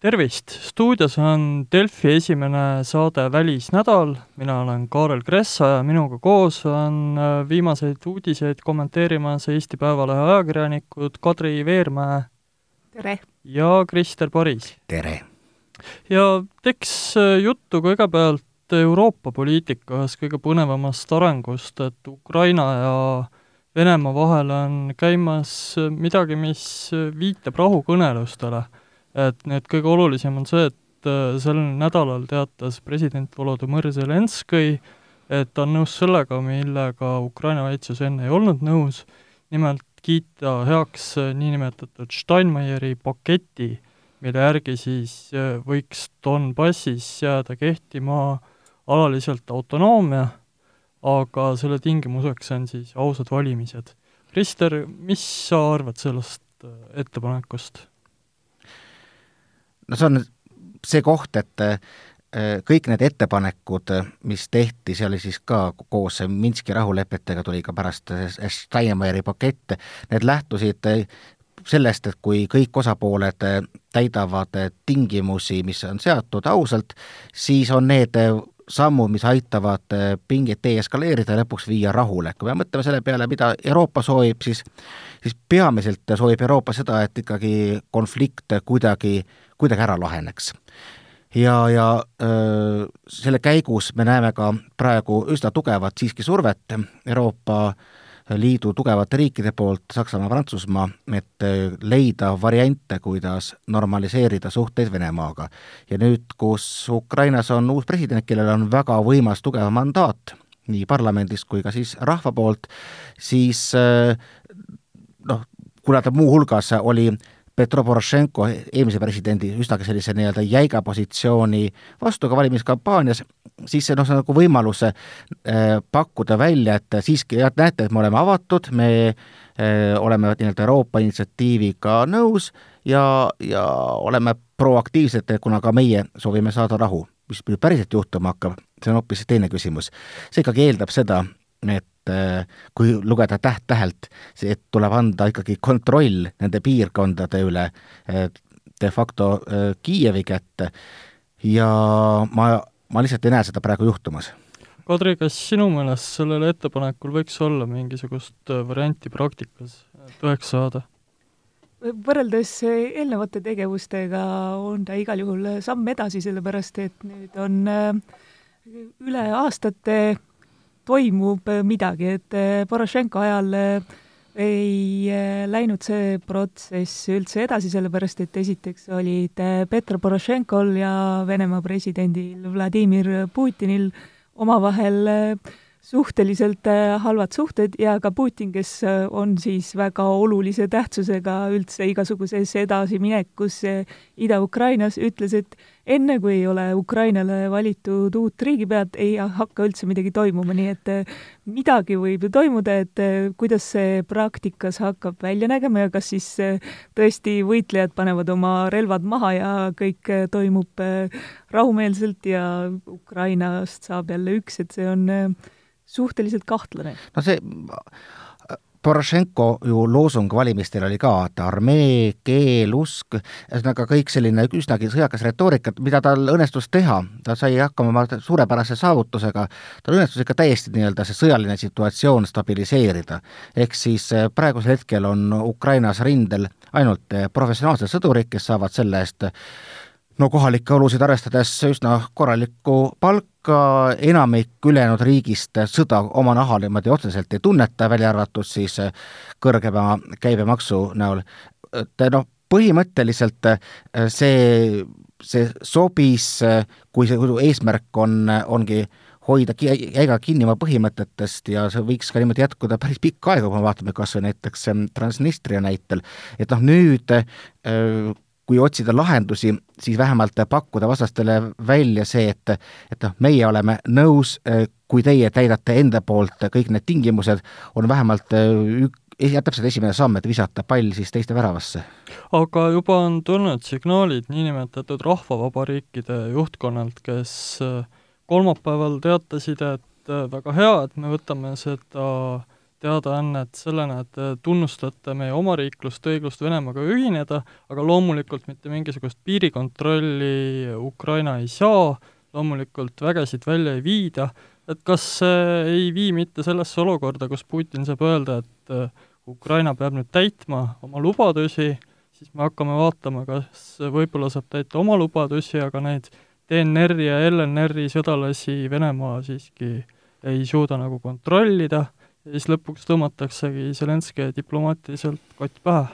tervist, stuudios on Delfi esimene saade Välisnädal, mina olen Kaarel Kressa ja minuga koos on äh, viimaseid uudiseid kommenteerimas Eesti Päevalehe ajakirjanikud Kadri Veermäe tere! ja Krister Paris. tere! ja teeks äh, juttu kõigepealt Euroopa poliitika ühest kõige põnevamast arengust, et Ukraina ja Venemaa vahel on käimas midagi, mis viitab rahukõnelustele et nüüd kõige olulisem on see, et äh, sel nädalal teatas president Volodõmõr Zelenskõi, et ta on nõus sellega, millega Ukraina valitsus enne ei olnud nõus, nimelt kiita heaks äh, niinimetatud Steinmeieri paketi, mille järgi siis äh, võiks Donbassis jääda kehtima alaliselt autonoomia, aga selle tingimuseks on siis ausad valimised. Krister, mis sa arvad sellest ettepanekust? No see on see koht, et äh, kõik need ettepanekud, mis tehti, see oli siis ka koos Minski rahulepetega, tuli ka pärast Steinmeieri pakett, need lähtusid äh, sellest, et kui kõik osapooled äh, täidavad tingimusi, mis on seatud ausalt, siis on need sammud, mis aitavad pingeid deeskaleerida ja lõpuks viia rahule. kui me mõtleme selle peale, mida Euroopa soovib, siis siis peamiselt soovib Euroopa seda, et ikkagi konflikt kuidagi kuidagi ära laheneks. ja, ja öö, selle käigus me näeme ka praegu üsna tugevat siiski survet Euroopa Liidu tugevate riikide poolt, Saksamaa, Prantsusmaa, et leida variante, kuidas normaliseerida suhteid Venemaaga. ja nüüd, kus Ukrainas on uus president, kellel on väga võimas tugev mandaat, nii parlamendist kui ka siis rahva poolt, siis noh, kuna ta muuhulgas oli Petro Porošenko, eelmise presidendi üsnagi sellise nii-öelda jäiga positsiooni vastu ka valimiskampaanias, siis see noh, see on nagu võimalus äh, pakkuda välja, et siiski jah, näete, et me oleme avatud, me äh, oleme nii-öelda Euroopa initsiatiiviga nõus ja, ja oleme proaktiivsed, kuna ka meie soovime saada rahu. mis nüüd päriselt juhtuma hakkab, see on hoopis teine küsimus. see ikkagi eeldab seda, et äh, kui lugeda täht-tähelt, see, et tuleb anda ikkagi kontroll nende piirkondade üle de facto äh, Kiievi kätte ja ma, ma lihtsalt ei näe seda praegu juhtumas. Kadri, kas sinu meelest sellel ettepanekul võiks olla mingisugust äh, varianti praktikas tõeks saada? võrreldes eelnevate tegevustega on ta igal juhul samm edasi, sellepärast et nüüd on üle aastate toimub äh, midagi, et äh, Porošenko ajal äh, ei läinud see protsess üldse edasi, sellepärast et esiteks olid Petro Porošenkol ja Venemaa presidendil Vladimir Putinil omavahel suhteliselt äh, halvad suhted ja ka Putin, kes äh, on siis väga olulise tähtsusega üldse igasuguses edasiminekus äh, Ida-Ukrainas, ütles, et enne, kui ei ole Ukrainale valitud uut riigipead, ei hakka üldse midagi toimuma, nii et midagi võib ju toimuda, et kuidas see praktikas hakkab välja nägema ja kas siis tõesti võitlejad panevad oma relvad maha ja kõik toimub rahumeelselt ja Ukrainast saab jälle üks, et see on suhteliselt kahtlane. no see Porošenko ju loosung valimistel oli ka, et armee, keel, usk, ühesõnaga kõik selline üsnagi sõjakas retoorika, mida tal õnnestus teha, ta sai hakkama suurepärase saavutusega, tal õnnestus ikka täiesti nii-öelda see sõjaline situatsioon stabiliseerida. ehk siis eh, praegusel hetkel on Ukrainas rindel ainult eh, professionaalsed sõdurid, kes saavad selle eest no kohalikke olusid arvestades üsna korralikku palka, enamik ülejäänud riigist sõda oma nahal niimoodi otseselt ei tunneta, välja arvatud siis kõrgema käibemaksu näol. et noh, põhimõtteliselt see, see sobis, kui see eesmärk on, ongi hoida jäiga kinni oma põhimõtetest ja see võiks ka niimoodi jätkuda päris pikka aega, kui me vaatame kas või näiteks Transnistria näitel, et noh, nüüd kui otsida lahendusi, siis vähemalt pakkuda vastastele välja see, et et noh, meie oleme nõus, kui teie täidate enda poolt kõik need tingimused, on vähemalt ük-, täpselt esimene samm, et visata pall siis teiste väravasse. aga juba on tulnud signaalid niinimetatud rahvavabariikide juhtkonnalt, kes kolmapäeval teatasid, et väga hea, et me võtame seda teadaannet sellena, et tunnustate meie omariiklust, õiglust Venemaaga ühineda, aga loomulikult mitte mingisugust piirikontrolli Ukraina ei saa, loomulikult vägesid välja ei viida, et kas see ei vii mitte sellesse olukorda, kus Putin saab öelda, et äh, Ukraina peab nüüd täitma oma lubadusi, siis me hakkame vaatama, kas võib-olla saab täita oma lubadusi, aga neid DNR-i ja LNR-i sõdalasi Venemaa siiski ei suuda nagu kontrollida ja siis lõpuks tõmmataksegi Zelenskõi diplomaatiliselt kott pähe.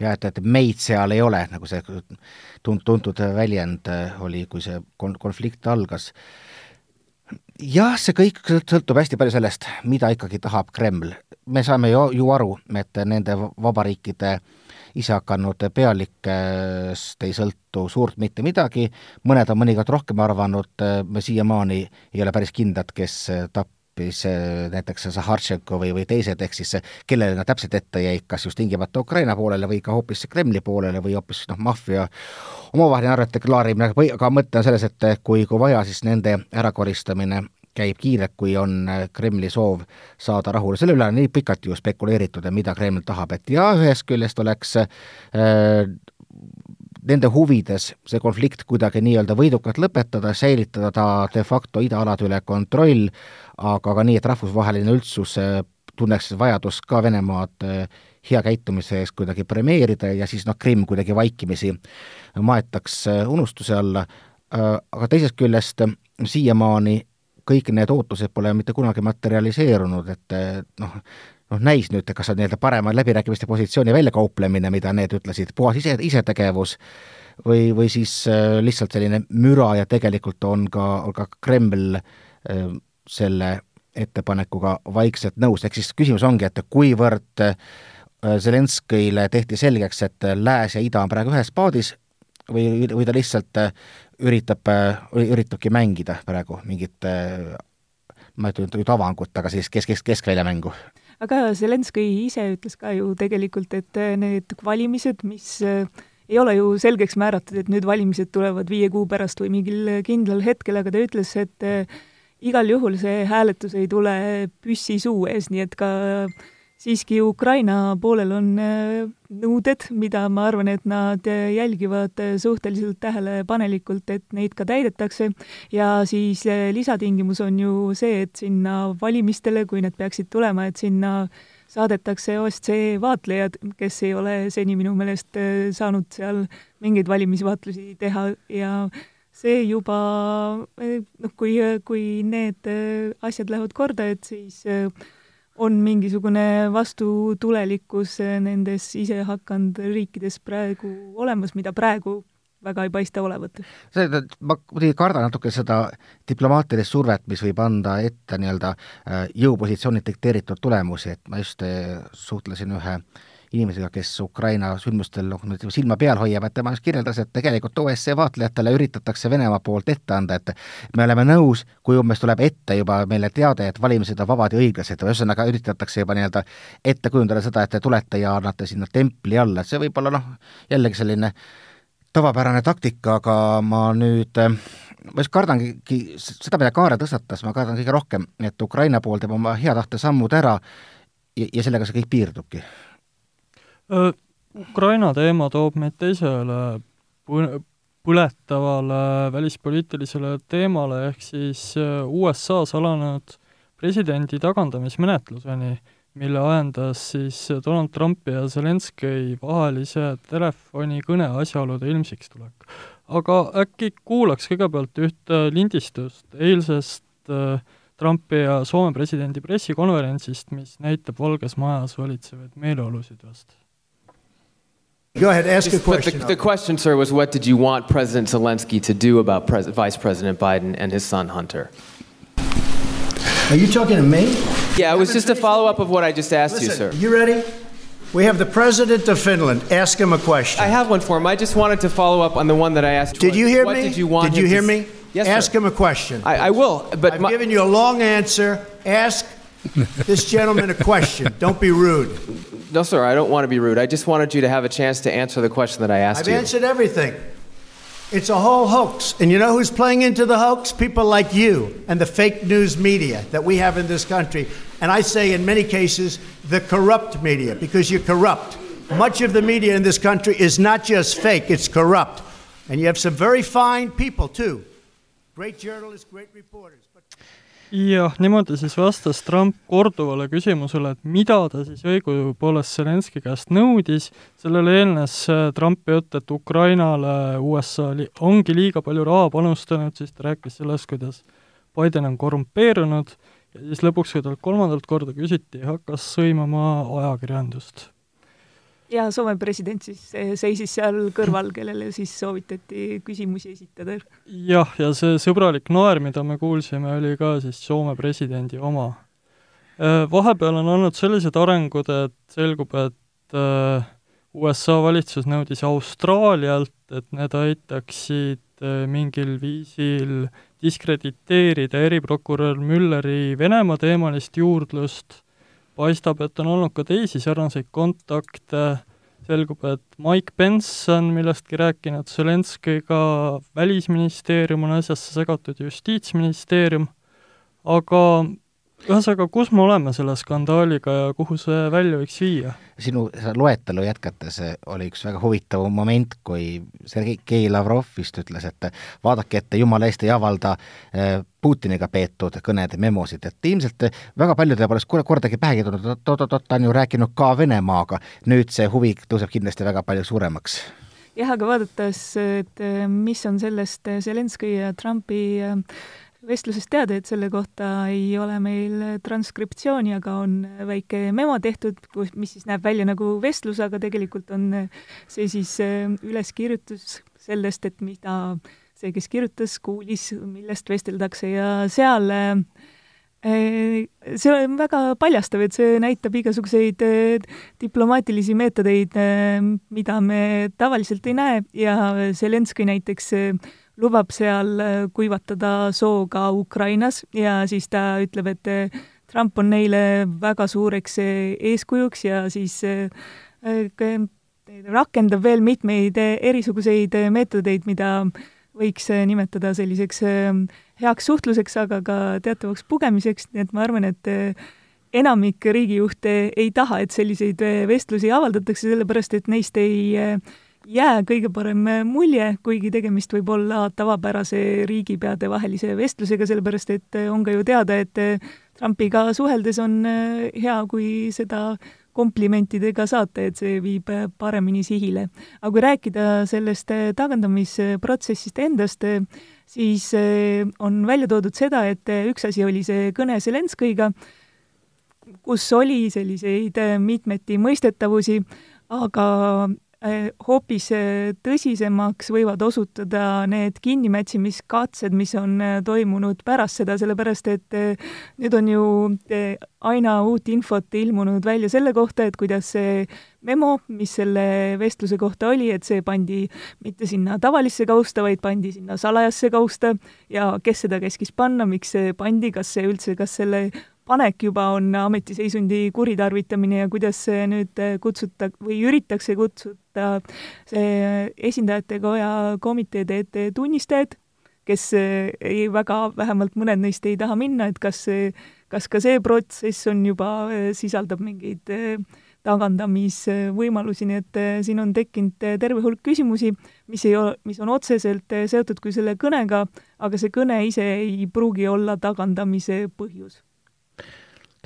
ja et, et meid seal ei ole, nagu see tunt-, tuntud väljend oli, kui see kon-, konflikt algas. jah, see kõik sõltub hästi palju sellest, mida ikkagi tahab Kreml. me saame ju, ju aru, et nende vabariikide isehakanud pealikest ei sõltu suurt mitte midagi, mõned on mõnikord rohkem arvanud, me siiamaani ei ole päris kindlad, kes tap-, hoopis äh, näiteks Zahartšenko või, või teised, ehk siis kellele nad täpselt ette jäid, kas just tingimata Ukraina poolele või ka hoopis Kremli poolele või hoopis noh, maffia omavaheline arvete klaarimine, aga mõte on selles, et kui, kui vaja, siis nende ärakoristamine käib kiirelt, kui on Kremli soov saada rahule, selle üle on nii pikalt ju spekuleeritud, mida Kreml tahab, et jaa, ühest küljest oleks äh, nende huvides see konflikt kuidagi nii-öelda võidukalt lõpetada, säilitada ta de facto idaalade üle kontroll, aga ka nii, et rahvusvaheline üldsus äh, tunneks vajadust ka Venemaad äh, hea käitumise eest kuidagi premeerida ja siis noh, Krimm kuidagi vaikimisi maetaks äh, unustuse alla, aga teisest küljest siiamaani kõik need ootused pole mitte kunagi materialiseerunud, et noh, noh, näis nüüd, kas on nii-öelda parema läbirääkimiste positsiooni väljakauplemine, mida need ütlesid, puhas ise, isetegevus, või, või siis äh, lihtsalt selline müra ja tegelikult on ka, on ka Kreml äh, selle ettepanekuga vaikselt nõus, ehk siis küsimus ongi, et kuivõrd äh, Zelenskõile tehti selgeks, et lääs ja ida on praegu ühes paadis või, või ta lihtsalt üritab, üritabki mängida praegu mingit ma ei ütle nüüd avangut, aga siis kesk, kesk, keskväljamängu aga Zelenskõi ise ütles ka ju tegelikult, et äh, need valimised, mis äh, ei ole ju selgeks määratud, et nüüd valimised tulevad viie kuu pärast või mingil kindlal hetkel, aga ta ütles, et äh, igal juhul see hääletus ei tule püssi suu ees, nii et ka äh, siiski Ukraina poolel on äh, nõuded, mida ma arvan, et nad äh, jälgivad äh, suhteliselt tähelepanelikult, et neid ka täidetakse. Ja siis lisatingimus on ju see, et sinna valimistele, kui need peaksid tulema, et sinna saadetakse OSCE vaatlejad, kes ei ole seni minu meelest saanud seal mingeid valimisvaatlusi teha. Ja see juba noh, kui, kui need asjad lähevad korda, et siis on mingisugune vastutulelikkus nendes isehakanud riikides praegu olemas, mida praegu väga ei paista olevat. see, ma muidugi kardan natuke seda diplomaatilist survet, mis võib anda ette nii-öelda äh, jõupositsioonilt dikteeritud tulemusi, et ma just äh, suhtlesin ühe äh, inimesega, kes Ukraina sündmustel noh, silma peal hoiab, et tema just kirjeldas, et tegelikult OSCE vaatlejatele üritatakse Venemaa poolt ette anda, et me oleme nõus, kui umbes tuleb ette juba meile teade, et valimised on vabad ja õiglased, ühesõnaga üritatakse juba nii-öelda ette kujundada seda, et te tulete ja annate sinna templi alla, et see võib olla noh, jällegi selline tavapärane taktika, aga ma nüüd ma just kardangi seda, mida Kaare tõstatas, ma kardan kõige rohkem, et Ukraina pool teeb oma hea tahte sammud ära ja, ja sellega see kõik piirdubki Ukraina teema toob meid teisele põletavale välispoliitilisele teemale, ehk siis USA-s alanud presidendi tagandamismenetluseni, mille ajendas siis Donald Trumpi ja Zelenskõi vahelise telefonikõne asjaolude ilmsiks tulek. aga äkki kuulaks kõigepealt ühte lindistust eilsest Trumpi ja Soome presidendi pressikonverentsist, mis näitab Valges Majas valitsevaid meeleolusid vast Go ahead, ask a question. The, the, question, sir, was what did you want President Zelensky to do about Pres- Vice President Biden and his son Hunter? Are you talking to me? Yeah, it was just a follow up of what I just asked Listen, you, sir. You ready? We have the President of Finland. Ask him a question. I have one for him. I just wanted to follow up on the one that I asked. Did you hear what me? Did you want? Did you hear me? Yes, Ask sir. him a question. I, I will, but I've my, given you a long answer. Ask this gentleman a question. Don't be rude. no, sir. I don't want to be rude. I just wanted you to have a chance to answer the question that I asked you. I've answered everything. It's a whole hoax. And you know who's playing into the hoax? People like you and the fake news media that we have in this country. And I say, in many cases, the corrupt media, because you're corrupt. Much of the media in this country is not just fake, it's corrupt. And you have some very fine people, too. Great journalists, great reporters. Jah, niimoodi siis vastas Trump korduvale küsimusele, et mida ta siis õigupoolest Zelenskõi käest nõudis, sellele eelnes äh, Trumpi jutt, et Ukrainale USA li-, ongi liiga palju raha panustanud, siis ta rääkis sellest, kuidas Biden on korrumpeerunud. Ja siis lõpuks, kui talt kolmandat korda küsiti, hakkas sõimama ajakirjandust ja Soome president siis seisis seal kõrval, kellele siis soovitati küsimusi esitada. jah, ja see sõbralik naer, mida me kuulsime, oli ka siis Soome presidendi oma. Äh, vahepeal on olnud sellised arengud, et selgub, et äh, USA valitsus nõudis Austraalialt, et need aitaksid äh, mingil viisil diskrediteerida eriprokurör Mülleri Venemaa teemalist juurdlust paistab, et on olnud ka teisi sarnaseid kontakte, selgub, et Mike Pence on millestki rääkinud Zelenskõiga, Välisministeerium on asjasse segatud, Justiitsministeerium, aga ühesõnaga, kus me oleme selle skandaaliga ja kuhu see välja võiks viia? sinu loetelu jätkates oli üks väga huvitav moment, kui Sergei Lavrov vist ütles, et vaadake, et te jumala eest ei avalda eh, Putiniga peetud kõnede memosid, et ilmselt väga paljudele pole kordagi pähegi tulnud, et oot-oot-oot, ta on ju rääkinud ka Venemaaga, nüüd see huvi tõuseb kindlasti väga palju suuremaks. Jah, aga vaadates, et mis on sellest Zelenskõi ja Trumpi äh, vestlusest teada, et selle kohta ei ole meil transkriptsiooni, aga on väike memo tehtud, kus, mis siis näeb välja nagu vestlus, aga tegelikult on see siis äh, üleskirjutus sellest, et mida see, kes kirjutas, kuulis, millest vesteldakse ja seal äh, see on väga paljastav, et see näitab igasuguseid äh, diplomaatilisi meetodeid, mida me tavaliselt ei näe ja Zelenskõi näiteks lubab seal äh, kuivatada soo ka Ukrainas ja siis ta ütleb, et äh, Trump on neile väga suureks äh, eeskujuks ja siis rakendab veel mitmeid erisuguseid meetodeid, mida võiks nimetada selliseks heaks suhtluseks, aga ka teatavaks pugemiseks, nii et ma arvan, et enamik riigijuhte ei taha, et selliseid vestlusi avaldatakse, sellepärast et neist ei jää kõige parem mulje, kuigi tegemist võib olla tavapärase riigipeade vahelise vestlusega, sellepärast et on ka ju teada, et Trumpiga suheldes on hea, kui seda komplimentidega saata, et see viib paremini sihile. aga kui rääkida sellest tagandamisprotsessist endast, siis on välja toodud seda, et üks asi oli see kõne Zelenskõiga, kus oli selliseid mitmeti mõistetavusi, aga hoopis äh, tõsisemaks võivad osutuda need kinnimätsimiskatsed, mis on äh, toimunud pärast seda, sellepärast et nüüd on ju aina uut infot ilmunud välja selle kohta, et kuidas see memo, mis selle vestluse kohta oli, et see pandi mitte sinna tavalisse kausta, vaid pandi sinna salajasse kausta. Ja kes seda käskis panna, miks see pandi, kas see üldse, kas selle panek juba on ametiseisundi kuritarvitamine ja kuidas nüüd kutsuta- või üritatakse kutsuda see esindajate koja komiteede ette tunnistajad, kes ei väga, vähemalt mõned neist ei taha minna, et kas kas ka see protsess on juba, sisaldab mingeid tagandamisvõimalusi, nii et siin on tekkinud terve hulk küsimusi, mis ei ole, mis on otseselt seotud küll selle kõnega, aga see kõne ise ei pruugi olla tagandamise põhjus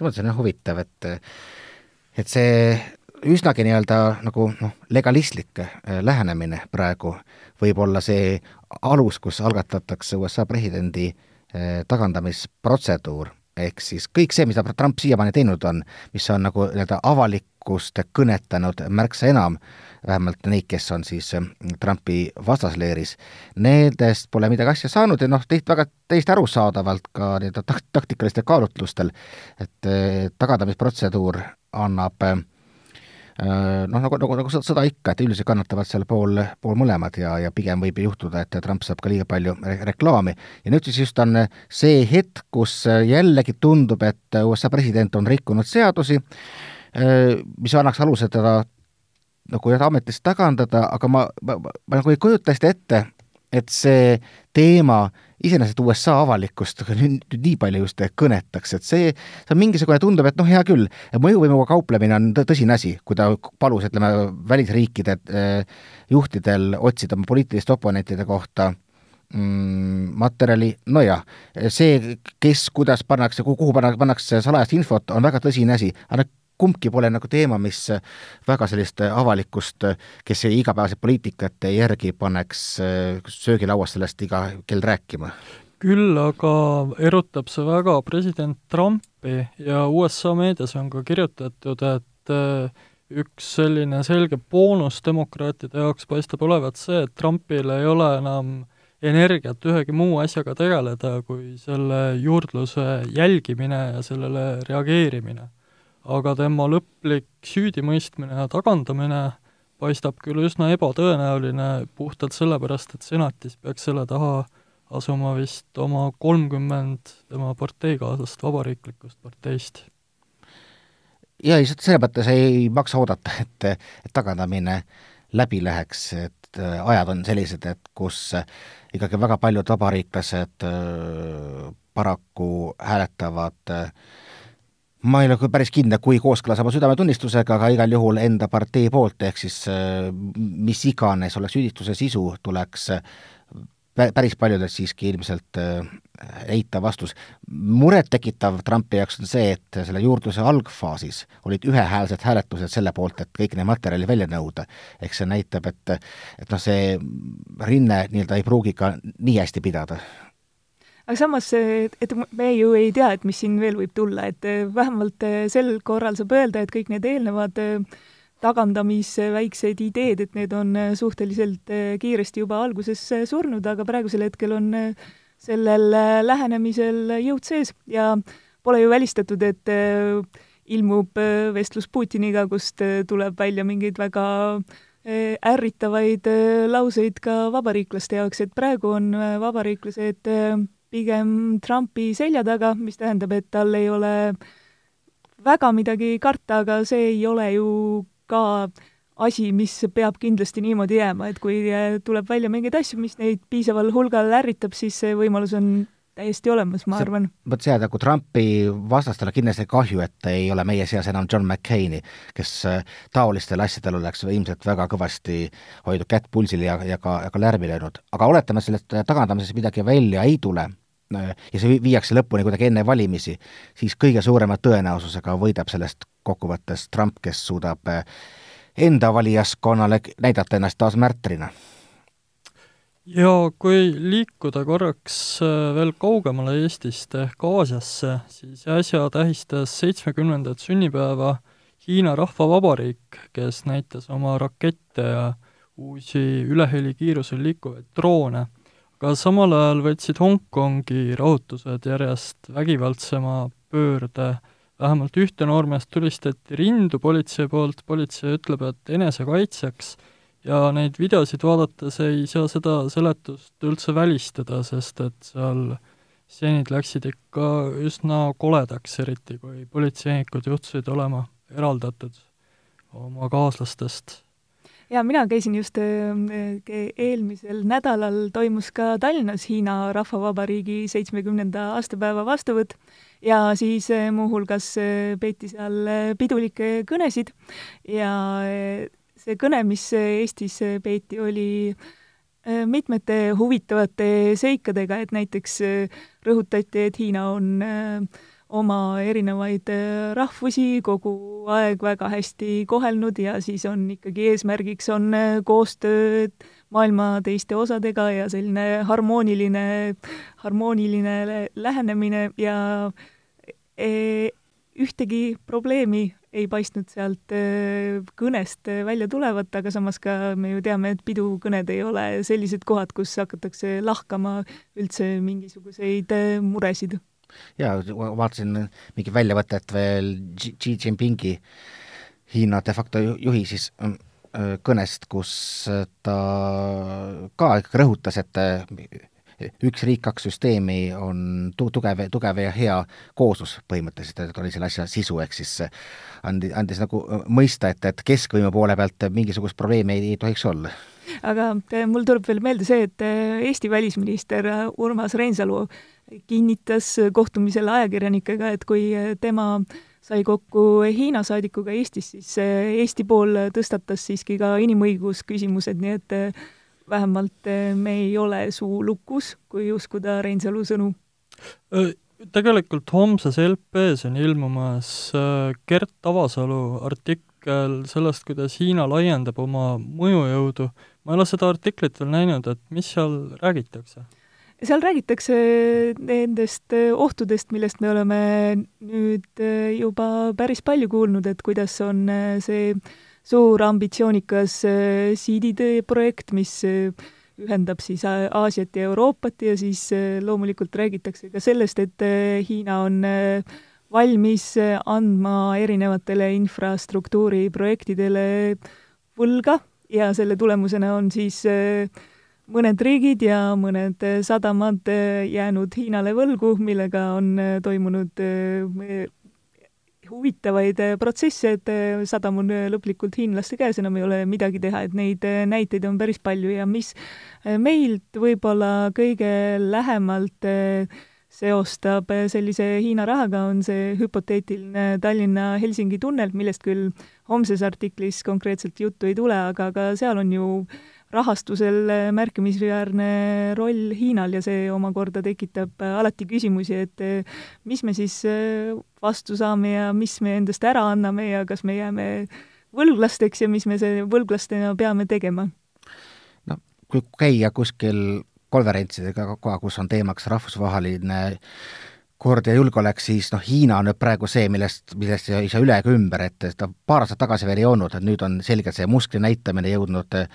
selles mõttes on jah huvitav, et et see üsnagi nii-öelda nagu noh, legalistlik äh, lähenemine praegu võib olla see alus, kus algatatakse USA presidendi äh, tagandamisprotseduur, ehk siis kõik see, mida Trump siiamaani teinud on, mis on nagu nii-öelda avalikkust kõnetanud märksa enam, vähemalt neid, kes on siis ähm, Trumpi vastasleeris, nendest pole midagi asja saanud ja noh, teist väga täiesti arusaadavalt ka nii-öelda takt-, taktikalistel kaalutlustel, et tagadamisprotseduur annab äh, noh, nagu, nagu, nagu sõda ikka, et üldiselt kannatavad seal pool, pool mõlemad ja, ja pigem võib juhtuda, et Trump saab ka liiga palju re reklaami. ja nüüd siis just on see hetk, kus jällegi tundub, et USA president on rikkunud seadusi, äh, mis annaks aluse teda nagu jah, ametist tagandada, aga ma, ma, ma, ma nagu ei kujuta hästi ette, et see teema iseenesest USA avalikkust nüüd, nüüd nii palju just kõnetaks, et see, see on mingisugune, tundub, et noh, hea küll, mõjuvõimuga kauplemine on tõsine asi, kui ta palus, ütleme, välisriikide eh, juhtidel otsida oma poliitiliste oponentide kohta mm, materjali, nojah, see, kes, kuidas pannakse, kuhu pannakse salajast infot, on väga tõsine asi, aga kumbki pole nagu teema, mis väga sellist avalikkust, kes igapäevaselt poliitikat ei järgi, paneks söögilauas sellest iga kell rääkima. Küll aga erutab see väga president Trumpi ja USA meedias on ka kirjutatud, et äh, üks selline selge boonus demokraatide jaoks paistab olevat see, et Trumpil ei ole enam energiat ühegi muu asjaga tegeleda, kui selle juurdluse jälgimine ja sellele reageerimine aga tema lõplik süüdimõistmine ja tagandamine paistab küll üsna ebatõenäoline puhtalt sellepärast, et senatis peaks selle taha asuma vist oma kolmkümmend tema parteikaaslast Vabariiklikust parteist. ja lihtsalt selles mõttes ei maksa oodata, et, et tagandamine läbi läheks, et äh, ajad on sellised, et kus ikkagi väga paljud vabariiklased äh, paraku hääletavad äh, ma ei ole küll päris kindel, kui kooskõlas oma südametunnistusega, aga igal juhul enda partei poolt, ehk siis äh, mis iganes oleks süüdistuse sisu, tuleks äh, päris paljudelt siiski ilmselt äh, eitav vastus. murettekitav Trumpi jaoks on see, et selle juurdluse algfaasis olid ühehäälsed hääletused selle poolt, et kõik need materjalid välja nõuda. ehk see näitab, et, et noh, see rinne nii-öelda ei pruugi ka nii hästi pidada aga samas, et me ju ei tea, et mis siin veel võib tulla, et eh, vähemalt eh, sel korral saab öelda, et kõik need eelnevad eh, tagandamisväiksed ideed, et need on suhteliselt kiiresti juba alguses surnud, aga praegusel hetkel on sellel lähenemisel jõud sees ja pole ju välistatud, et ilmub vestlus Putiniga, kust tuleb välja mingeid väga ärritavaid lauseid ka vabariiklaste jaoks, et praegu on vabariiklased pigem Trumpi selja taga, mis tähendab, et tal ei ole väga midagi karta, aga see ei ole ju ka asi, mis peab kindlasti niimoodi jääma, et kui tuleb välja mingeid asju, mis neid piisaval hulgal ärritab, siis see võimalus on täiesti olemas, ma arvan. vot see, nagu Trumpi vastastele kindlasti kahju, et ei ole meie seas enam John McCaini, kes äh, taolistel asjadel oleks ilmselt väga kõvasti hoidnud kätt pulsil ja, ja ka, ja ka lärmi löönud. aga oletame, sellest tagandamisest midagi välja ei tule, Äh, ja see viiakse lõpuni kuidagi enne valimisi, siis kõige suurema tõenäosusega võidab sellest kokkuvõttes Trump, kes suudab äh, enda valijaskonnale näidata ennast taas märtrina. ja kui liikuda korraks äh, veel kaugemale Eestist ehk Aasiasse, siis äsja tähistas seitsmekümnendat sünnipäeva Hiina Rahvavabariik, kes näitas oma rakette ja uusi ülehelikiirusel liikuvaid droone aga samal ajal võtsid Hongkongi rahutused järjest vägivaldsema pöörde. vähemalt ühte noormeest tulistati rindu politsei poolt, politsei ütleb, et enesekaitseks, ja neid videosid vaadates ei saa seda seletust üldse välistada, sest et seal stseenid läksid ikka üsna koledaks, eriti kui politseinikud juhtusid olema eraldatud oma kaaslastest ja mina käisin just äh, eelmisel nädalal toimus ka Tallinnas Hiina Rahvavabariigi seitsmekümnenda aastapäeva vastuvõtt. Ja siis äh, muuhulgas äh, peeti seal pidulikke kõnesid. Ja see kõne, mis Eestis peeti, oli mitmete huvitavate seikadega, et näiteks rõhutati, et Hiina on äh, oma erinevaid äh, rahvusi kogu aeg väga hästi kohelnud ja siis on ikkagi eesmärgiks on äh, koostöö maailma teiste osadega ja selline harmooniline, harmooniline lähenemine ja e, ühtegi probleemi ei paistnud sealt äh, kõnest välja tulevat, aga samas ka me ju teame, et pidukõned ei ole sellised kohad, kus hakatakse lahkama üldse mingisuguseid muresid jaa, vaatasin mingi väljavõtet veel Xi Jinpingi, Hiina de facto juhi siis mm, kõnest, kus ta ka ikkagi rõhutas, et üks riik, kaks süsteemi on tu-, tugev, tugev ja hea kooslus põhimõtteliselt, et oli selle asja sisu, ehk siis andi, andis nagu mõista, et, et keskvõimu poole pealt mingisugust probleemi ei, ei tohiks olla. Aga mul tuleb veel meelde see, et Eesti välisminister Urmas Reinsalu kinnitas kohtumisel ajakirjanikega, et kui tema sai kokku Hiina saadikuga Eestis, siis Eesti pool tõstatas siiski ka inimõigusküsimused, nii et vähemalt me ei ole suu lukus, kui uskuda Reinsalu sõnu. Tegelikult homses LP-s on ilmumas Gert Avasalu artikkel sellest, kuidas Hiina laiendab oma mõjujõudu. ma ei ole seda artiklit veel näinud, et mis seal räägitakse? Seal räägitakse nendest ohtudest, millest me oleme nüüd juba päris palju kuulnud, et kuidas on see äh, suur ambitsioonikas äh, siiditee projekt, mis äh, ühendab siis Aasiat ja Euroopat ja siis äh, loomulikult räägitakse ka sellest, et Hiina on valmis andma erinevatele infrastruktuuriprojektidele võlga ja selle tulemusena on siis mõned riigid ja mõned sadamad jäänud Hiinale võlgu, millega on toimunud huvitavaid protsesse, et sadam on lõplikult hiinlaste käes, enam ei ole midagi teha, et neid näiteid on päris palju ja mis meilt võib-olla kõige lähemalt seostab sellise Hiina rahaga, on see hüpoteetiline Tallinna-Helsingi tunnel, millest küll homses artiklis konkreetselt juttu ei tule, aga ka seal on ju rahastusel märkimisväärne roll Hiinal ja see omakorda tekitab alati küsimusi, et mis me siis vastu saame ja mis me endast ära anname ja kas me jääme võlglasteks ja mis me see võlglastena peame tegema? no kui käia kuskil konverentsidega, kus on teemaks rahvusvaheline kord ja julgeolek, siis noh, Hiina on nüüd praegu see, millest, millest ei saa üle ega ümber, et seda paar aastat tagasi veel ei olnud, et nüüd on selgelt see muskli näitamine jõudnud eh,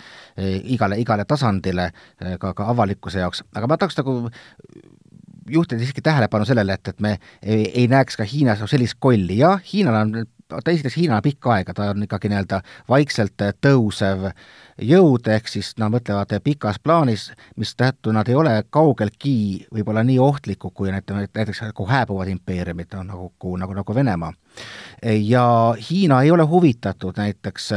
igale, igale tasandile eh, ka, ka avalikkuse jaoks, aga ma tahaks nagu juhtida siiski tähelepanu sellele, et, et me ei, ei näeks ka Hiinas sellist kolli, jah, Hiinal on ta esiteks Hiina pikka aega, ta on ikkagi nii-öelda vaikselt tõusev jõud, ehk siis nad mõtlevad pikas plaanis, mistõttu nad ei ole kaugeltki võib-olla nii ohtlikud, kui näiteks, nagu hääbuvad impeeriumid, no nagu, nagu, nagu Venemaa. ja Hiina ei ole huvitatud näiteks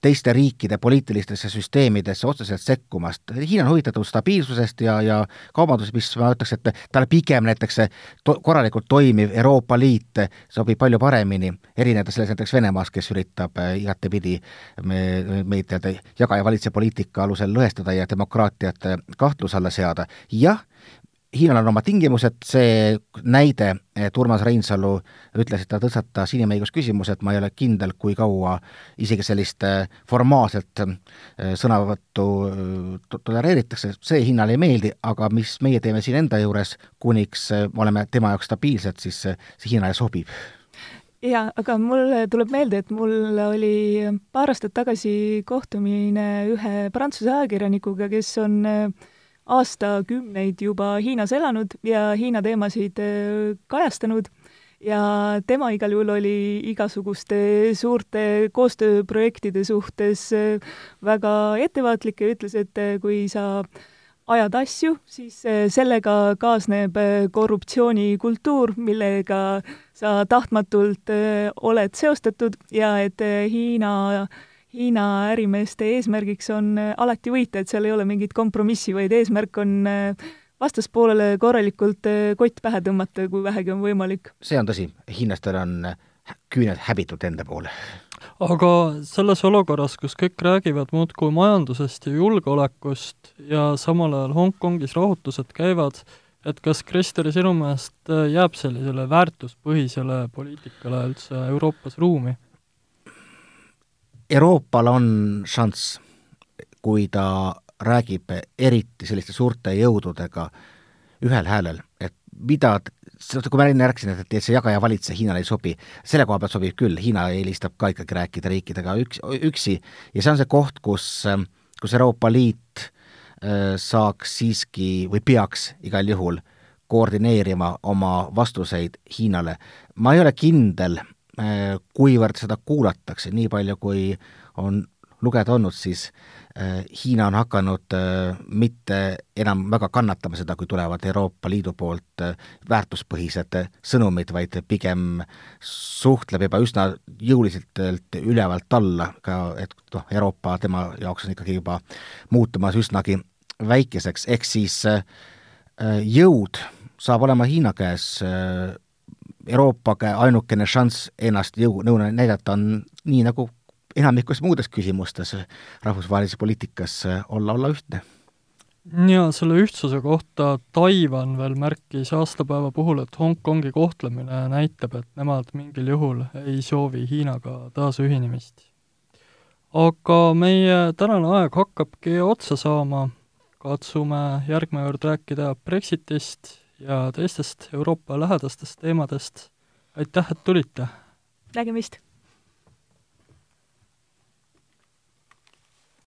teiste riikide poliitilistesse süsteemidesse otseselt sekkumast. Hiina on huvitatud stabiilsusest ja, ja kaubandusest, mis ma ütleks, et talle pigem näiteks to-, korralikult toimiv Euroopa Liit sobib palju paremini, erineda selles näiteks Venemaast, kes üritab äh, igatepidi me, meid nii-öelda jaga ja valitse poliitika alusel lõhestada ja demokraatiat äh, kahtluse alla seada. jah, Hiinal on oma tingimused, see näide, et Urmas Reinsalu ütles, et ta tõstatas inimõigusküsimused, ma ei ole kindel, kui kaua isegi sellist äh, formaalset äh, sõnavõttu tolereeritakse, see Hiinale ei meeldi, aga mis meie teeme siin enda juures, kuniks oleme tema jaoks stabiilsed, siis see Hiinale sobib. Jaa, aga mul tuleb meelde, et mul oli paar aastat tagasi kohtumine ühe Prantsuse ajakirjanikuga, kes on äh, aastakümneid juba Hiinas elanud ja Hiina teemasid äh, kajastanud. Ja tema igal juhul oli igasuguste suurte koostööprojektide suhtes äh, väga ettevaatlik ja ütles, et äh, kui sa ajad asju, siis sellega kaasneb korruptsioonikultuur, millega sa tahtmatult oled seostatud ja et Hiina Hiina ärimeeste eesmärgiks on äh, alati võita, et seal ei ole mingit kompromissi, vaid eesmärk on äh, vastaspoolele korralikult äh, kott pähe tõmmata, kui vähegi on võimalik. see on tõsi, hiinlastel on küüned häbitult enda poole. aga selles olukorras, kus kõik räägivad muudkui majandusest ja julgeolekust ja samal ajal Hongkongis rahutused käivad, et kas, Krister, sinu meelest jääb sellisele väärtuspõhisele poliitikale üldse Euroopas ruumi? Euroopal on šanss, kui ta räägib eriti selliste suurte jõududega ühel häälel, et mida, kui ma enne rääkisin, et, et see jaga ja valitse Hiinale ei sobi, selle koha pealt sobib küll, Hiina eelistab ka ikkagi rääkida riikidega üks, üksi ja see on see koht, kus, kus Euroopa Liit äh, saaks siiski või peaks igal juhul koordineerima oma vastuseid Hiinale. ma ei ole kindel, kuivõrd seda kuulatakse, nii palju kui on lugeda olnud, siis äh, Hiina on hakanud äh, mitte enam väga kannatama seda, kui tulevad Euroopa Liidu poolt väärtuspõhised sõnumid, vaid pigem suhtleb juba üsna jõuliselt ülevalt alla ka, et noh, Euroopa tema jaoks on ikkagi juba muutumas üsnagi väikeseks, ehk siis jõud saab olema Hiina käes Euroopa ainukene šanss ennast jõuna näidata on nii, nagu enamikus muudes küsimustes rahvusvahelises poliitikas olla, olla ühtne. jaa, selle ühtsuse kohta Taiwan veel märkis aastapäeva puhul, et Hongkongi kohtlemine näitab, et nemad mingil juhul ei soovi Hiinaga taasühinemist. aga meie tänane aeg hakkabki otsa saama, katsume järgmine kord rääkida Brexitist ja teistest Euroopa lähedastest teemadest. aitäh, et tulite! nägemist!